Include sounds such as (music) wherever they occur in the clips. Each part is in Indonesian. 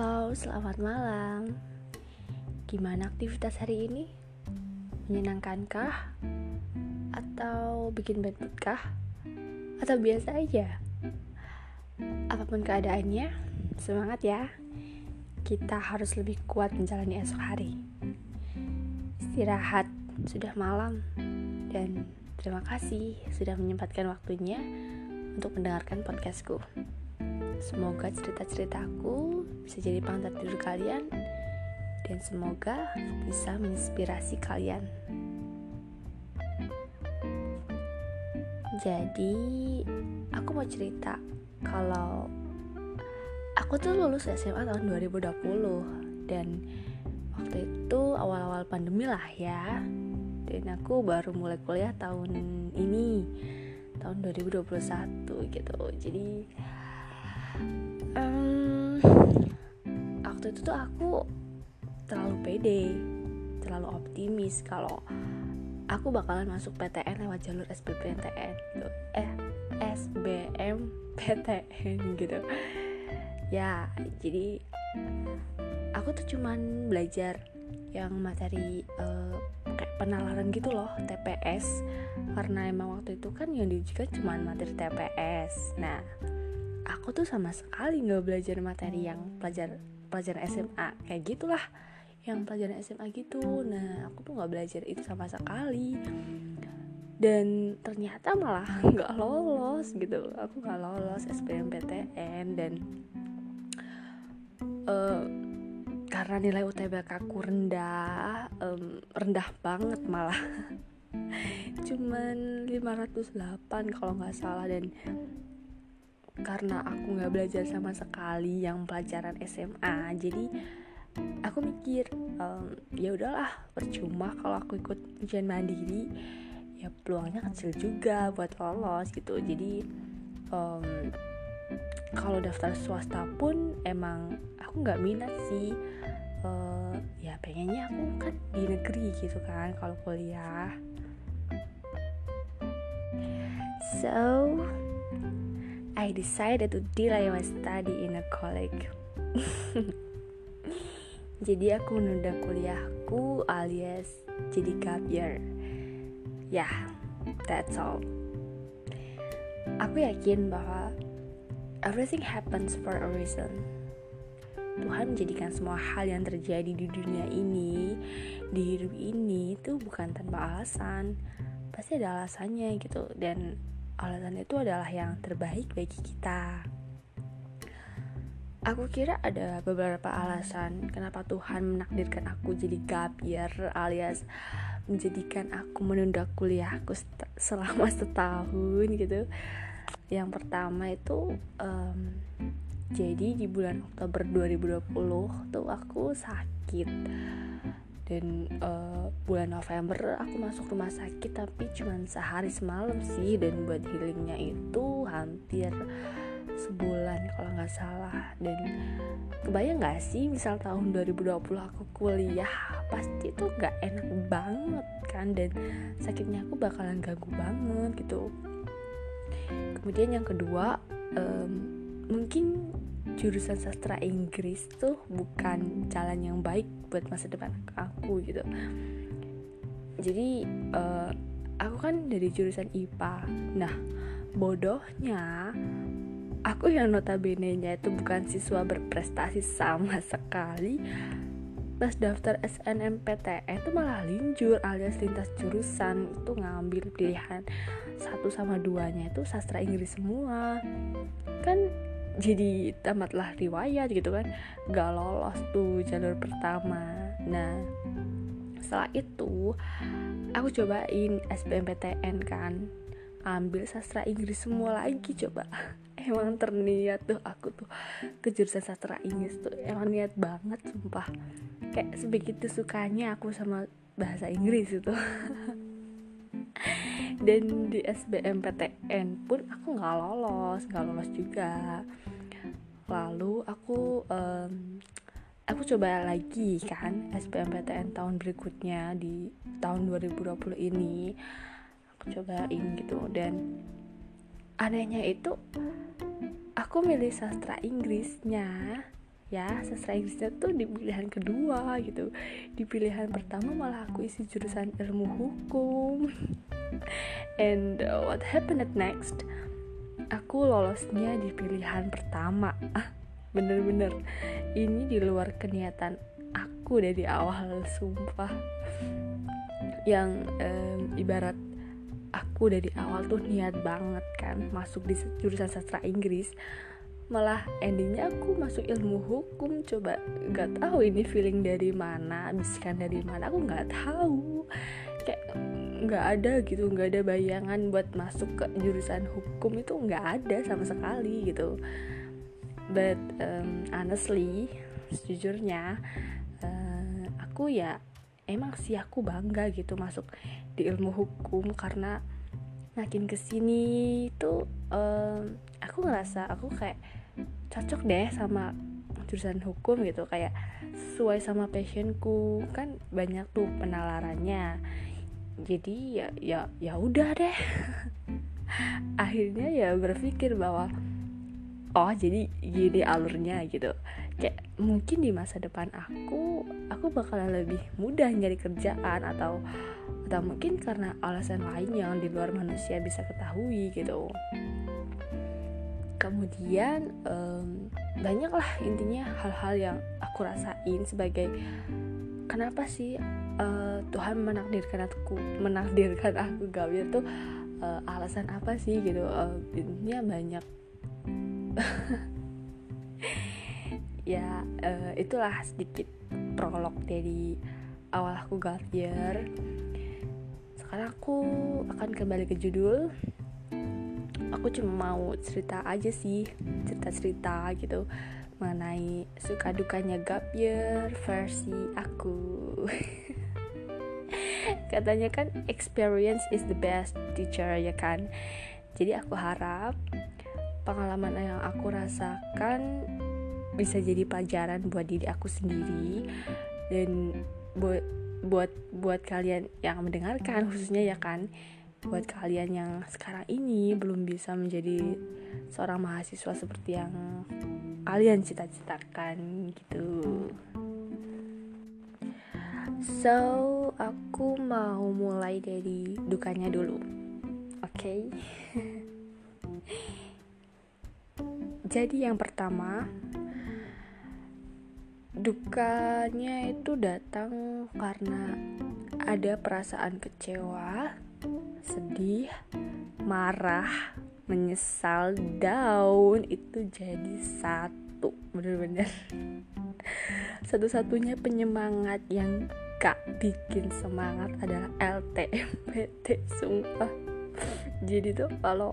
Halo, selamat malam. Gimana aktivitas hari ini? Menyenangkankah? Atau bikin bentutkah? Atau biasa aja? Apa pun keadaannya, semangat ya. Kita harus lebih kuat menjalani esok hari. Istirahat, sudah malam. Dan terima kasih sudah menyempatkan waktunya untuk mendengarkan podcastku. Semoga cerita-ceritaku bisa jadi pantat tidur kalian dan semoga bisa menginspirasi kalian. Jadi, aku mau cerita kalau aku tuh lulus SMA tahun 2020 dan waktu itu awal-awal pandemi lah ya. Dan aku baru mulai kuliah tahun ini tahun 2021 gitu. Jadi um, waktu itu tuh aku terlalu pede terlalu optimis kalau aku bakalan masuk PTN lewat jalur SBMPTN gitu. Eh SBMPTN (laughs) gitu. Ya jadi aku tuh cuman belajar yang materi uh, kayak penalaran gitu loh TPS karena emang waktu itu kan yang diujikan cuma materi TPS nah aku tuh sama sekali nggak belajar materi yang pelajar pelajaran SMA kayak gitulah yang pelajaran SMA gitu. Nah aku tuh nggak belajar itu sama sekali. Dan ternyata malah (laughs) nggak lolos gitu. Aku nggak lolos SBMPTN dan uh, karena nilai UTBK aku rendah um, rendah banget malah. (laughs) Cuman 508 kalau nggak salah dan karena aku nggak belajar sama sekali yang pelajaran SMA jadi aku mikir um, ya udahlah percuma kalau aku ikut ujian mandiri. Ya peluangnya kecil juga buat lolos gitu. Jadi um, kalau daftar swasta pun emang aku nggak minat sih. Uh, ya pengennya aku kan di negeri gitu kan kalau kuliah. So I decided to delay my study in a college. (laughs) jadi aku menunda kuliahku alias jadi gap year. Ya, yeah, that's all. Aku yakin bahwa everything happens for a reason. Tuhan menjadikan semua hal yang terjadi di dunia ini, di hidup ini itu bukan tanpa alasan. Pasti ada alasannya gitu dan alasan itu adalah yang terbaik bagi kita. Aku kira ada beberapa alasan kenapa Tuhan menakdirkan aku jadi gap year alias menjadikan aku menunda kuliahku selama setahun gitu. Yang pertama itu um, jadi di bulan Oktober 2020 tuh aku sakit dan uh, bulan November aku masuk rumah sakit tapi cuma sehari semalam sih. Dan buat healingnya itu hampir sebulan kalau nggak salah. Dan kebayang nggak sih misal tahun 2020 aku kuliah pasti itu nggak enak banget kan? Dan sakitnya aku bakalan ganggu banget gitu. Kemudian yang kedua um, mungkin jurusan sastra Inggris tuh bukan jalan yang baik buat masa depan aku gitu. Jadi uh, aku kan dari jurusan IPA nah bodohnya aku yang notabene nya itu bukan siswa berprestasi sama sekali. Pas daftar SNMPTN itu malah linjur alias lintas jurusan itu ngambil pilihan satu sama duanya itu sastra Inggris semua. Kan jadi tamatlah riwayat gitu kan. Gak lolos tuh jalur pertama. Nah setelah itu aku cobain SBMPTN kan. Ambil sastra Inggris semua lagi coba. (laughs) Emang terniat tuh aku tuh. Ke jurusan sastra Inggris tuh emang niat banget sumpah. Kayak sebegitu sukanya aku sama bahasa Inggris itu (laughs) dan di SBMPTN pun aku nggak lolos nggak lolos juga. Lalu aku um, aku coba lagi kan SBMPTN tahun berikutnya di tahun 2020 ini. Aku cobain gitu. Dan anehnya itu aku milih sastra Inggrisnya. Ya sastra Inggrisnya tuh di pilihan kedua gitu. Di pilihan pertama malah aku isi jurusan ilmu hukum (laughs) and uh, what happened next? Aku lolosnya di pilihan pertama. Ah bener-bener. Ini di luar keniatan aku dari awal sumpah. Yang um, ibarat aku dari awal tuh niat banget kan masuk di jurusan sastra Inggris. Malah endingnya aku masuk ilmu hukum. Coba nggak tahu ini feeling dari mana bisikan dari mana aku nggak tahu. Kayak nggak ada gitu nggak ada bayangan buat masuk ke jurusan hukum itu nggak ada sama sekali gitu. But um, honestly sejujurnya uh, aku ya emang sih aku bangga gitu masuk di ilmu hukum karena makin ke sini tuh um, aku ngerasa aku kayak cocok deh sama jurusan hukum gitu. Kayak sesuai sama passionku. Kan banyak tuh penalarannya jadi ya ya ya udah deh. (laughs) Akhirnya ya berpikir bahwa oh jadi gini alurnya gitu. Kayak mungkin di masa depan aku aku bakalan lebih mudah nyari kerjaan atau atau mungkin karena alasan lain yang di luar manusia bisa ketahui gitu. Kemudian um, banyak lah intinya hal-hal yang aku rasain sebagai kenapa sih uh, Tuhan menakdirkan aku menakdirkan aku gawir tuh uh, alasan apa sih gitu? Uh, banyak. (laughs) Ya uh, itulah sedikit prolog dari awal aku gawir sekarang aku akan kembali ke judul. Aku cuma mau cerita aja sih cerita-cerita gitu mengenai suka dukanya gap year versi aku (laughs) katanya kan experience is the best teacher ya kan jadi aku harap pengalaman yang aku rasakan bisa jadi pelajaran buat diri aku sendiri dan buat buat buat kalian yang mendengarkan khususnya ya kan buat kalian yang sekarang ini belum bisa menjadi seorang mahasiswa seperti yang kalian cita-citakan gitu. So, aku mau mulai dari dukanya dulu. Oke. Okay? (laughs) Jadi yang pertama, dukanya itu datang karena ada perasaan kecewa sedih, marah, menyesal, down itu jadi satu bener-bener (laughs) satu-satunya penyemangat yang gak bikin semangat adalah LTMPT sumpah. Jadi tuh kalau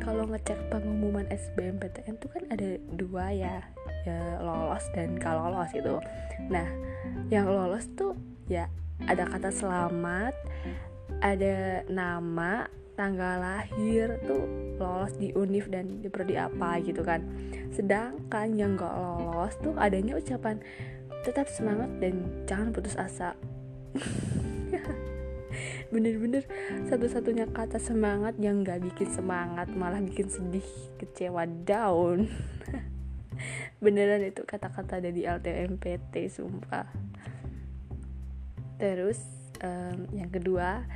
kalau ngecek pengumuman SBMPTN tuh kan ada dua ya ya lolos dan gak lolos itu nah yang lolos tuh ya ada kata selamat ada nama tanggal lahir tuh lolos di univ dan di prodi apa gitu kan. Sedangkan yang gak lolos tuh adanya ucapan tetap semangat dan jangan putus asa. (laughs) Bener-bener satu-satunya kata semangat yang gak bikin semangat malah bikin sedih kecewa down. (laughs) Beneran itu kata-kata dari LTMPT sumpah. Terus um, yang kedua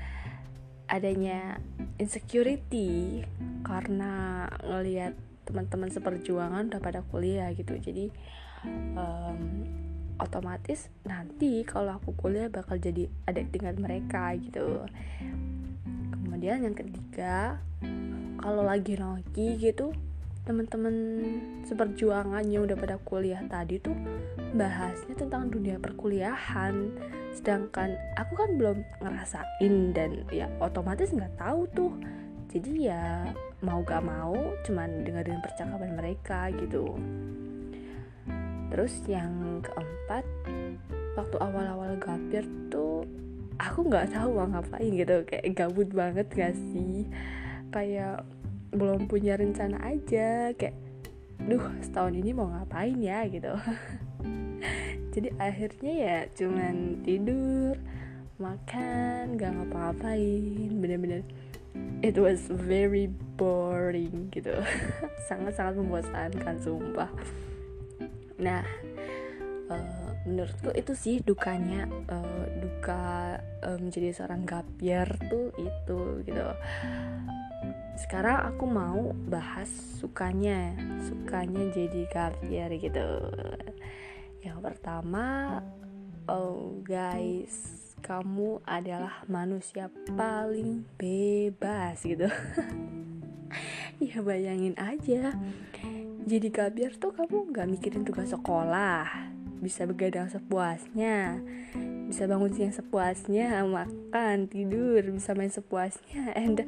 adanya insecurity karena ngelihat teman-teman seperjuangan udah pada kuliah gitu. Jadi um, otomatis nanti kalau aku kuliah bakal jadi ada tingkat mereka gitu. Kemudian yang ketiga kalau lagi noki gitu teman-teman seperjuangannya udah pada kuliah tadi tuh bahasnya tentang dunia perkuliahan. Sedangkan aku kan belum ngerasain dan ya otomatis nggak tahu tuh. Jadi ya mau gak mau cuman dengerin percakapan mereka gitu terus yang keempat waktu awal-awal gapir tuh aku nggak tahu mau ngapain gitu. Kayak gabut banget gak sih? Kayak belum punya rencana aja. Kayak duh setahun ini mau ngapain ya? gitu. (laughs) Jadi akhirnya ya cuman tidur makan gak ngapa-ngapain. Bener-bener it was very boring gitu. (laughs) Sangat-sangat membosankan sumpah nah uh, menurutku itu sih dukanya uh, duka uh, menjadi seorang gapier tuh itu gitu. Sekarang aku mau bahas sukanya sukanya jadi gapier gitu. Yang pertama oh guys kamu adalah manusia paling bebas gitu. (laughs) Ya bayangin aja jadi kabiar tuh kamu gak mikirin tugas sekolah. Bisa begadang sepuasnya. Bisa bangun siang sepuasnya makan tidur bisa main sepuasnya and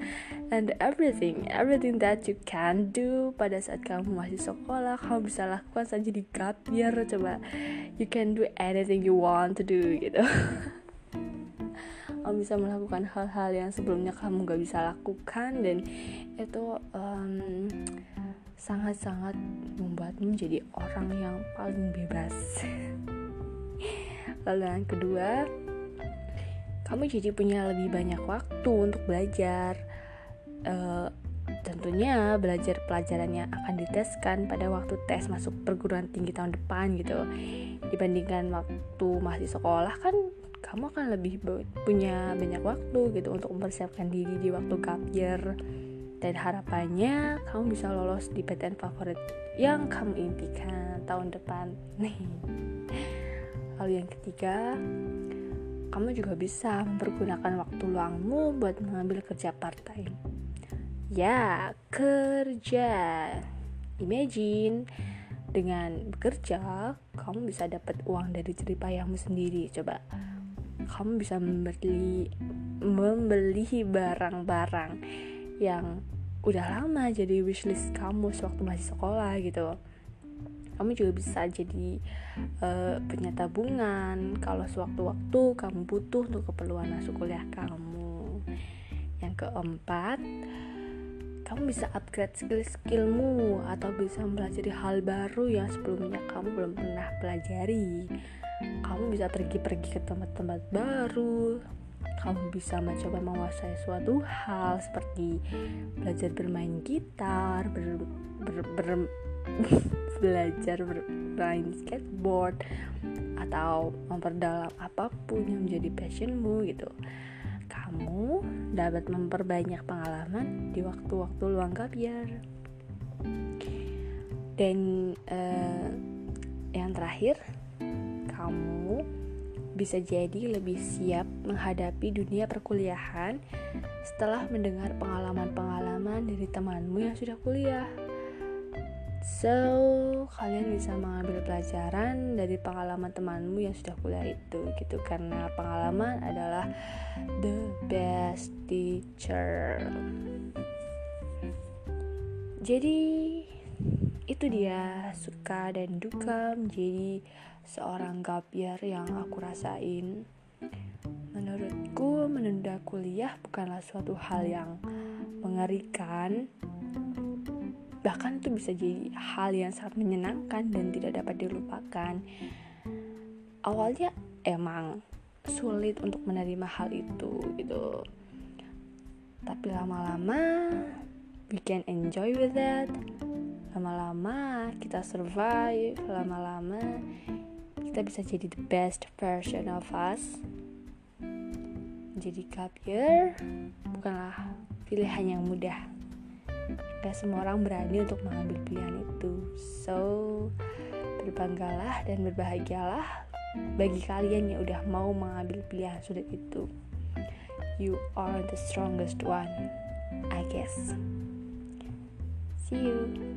and everything. Everything that you can do pada saat kamu masih sekolah kamu bisa lakukan saja di kabiar coba you can do anything you want to do gitu. Kamu bisa melakukan hal-hal yang sebelumnya kamu gak bisa lakukan dan itu um, sangat-sangat membuatmu menjadi orang yang paling bebas. (laughs) Lalu yang kedua kamu jadi punya lebih banyak waktu untuk belajar. Uh, tentunya belajar pelajaran yang akan diteskan pada waktu tes masuk perguruan tinggi tahun depan gitu. Dibandingkan waktu masih sekolah kan kamu akan lebih punya banyak waktu gitu untuk mempersiapkan diri di waktu gap year dan harapannya kamu bisa lolos di PTN favorit yang kamu impikan tahun depan. (laughs) Nih. Lalu yang ketiga kamu juga bisa mempergunakan waktu luangmu buat mengambil kerja part time ya kerja. Imagine dengan bekerja kamu bisa dapat uang dari jeripayahmu sendiri. Coba kamu bisa membeli membeli barang-barang yang udah lama jadi wishlist kamu sewaktu masih sekolah gitu. Kamu juga bisa jadi uh, punya tabungan kalau sewaktu-waktu kamu butuh untuk keperluan masuk kuliah kamu. Yang keempat kamu bisa upgrade skill-skillmu atau bisa mempelajari hal baru yang sebelumnya kamu belum pernah pelajari. Kamu bisa pergi-pergi ke tempat-tempat baru kamu bisa mencoba menguasai suatu hal seperti belajar bermain gitar ber, ber, ber, (laughs) belajar bermain skateboard atau memperdalam apa pun yang menjadi passionmu gitu. Kamu dapat memperbanyak pengalaman di waktu-waktu luang kabiar. Dan uh, yang terakhir kamu bisa jadi lebih siap menghadapi dunia perkuliahan setelah mendengar pengalaman-pengalaman dari temanmu yang sudah kuliah. So, kalian bisa mengambil pelajaran dari pengalaman temanmu yang sudah kuliah itu gitu karena pengalaman adalah the best teacher. Jadi, itu dia suka dan duka menjadi seorang gapir yang aku rasain. Menurutku, menunda kuliah bukanlah suatu hal yang mengerikan. Bahkan itu bisa jadi hal yang sangat menyenangkan dan tidak dapat dilupakan. Awalnya emang sulit untuk menerima hal itu gitu. Tapi lama-lama we can enjoy with that. Lama-lama kita survive, lama-lama kita bisa jadi the best version of us. Jadi gap year bukanlah pilihan yang mudah. Gak semua orang berani untuk mengambil pilihan itu. So berbanggalah dan berbahagialah Bagi kalian yang udah mau mengambil pilihan sulit itu. You are the strongest one I guess. See you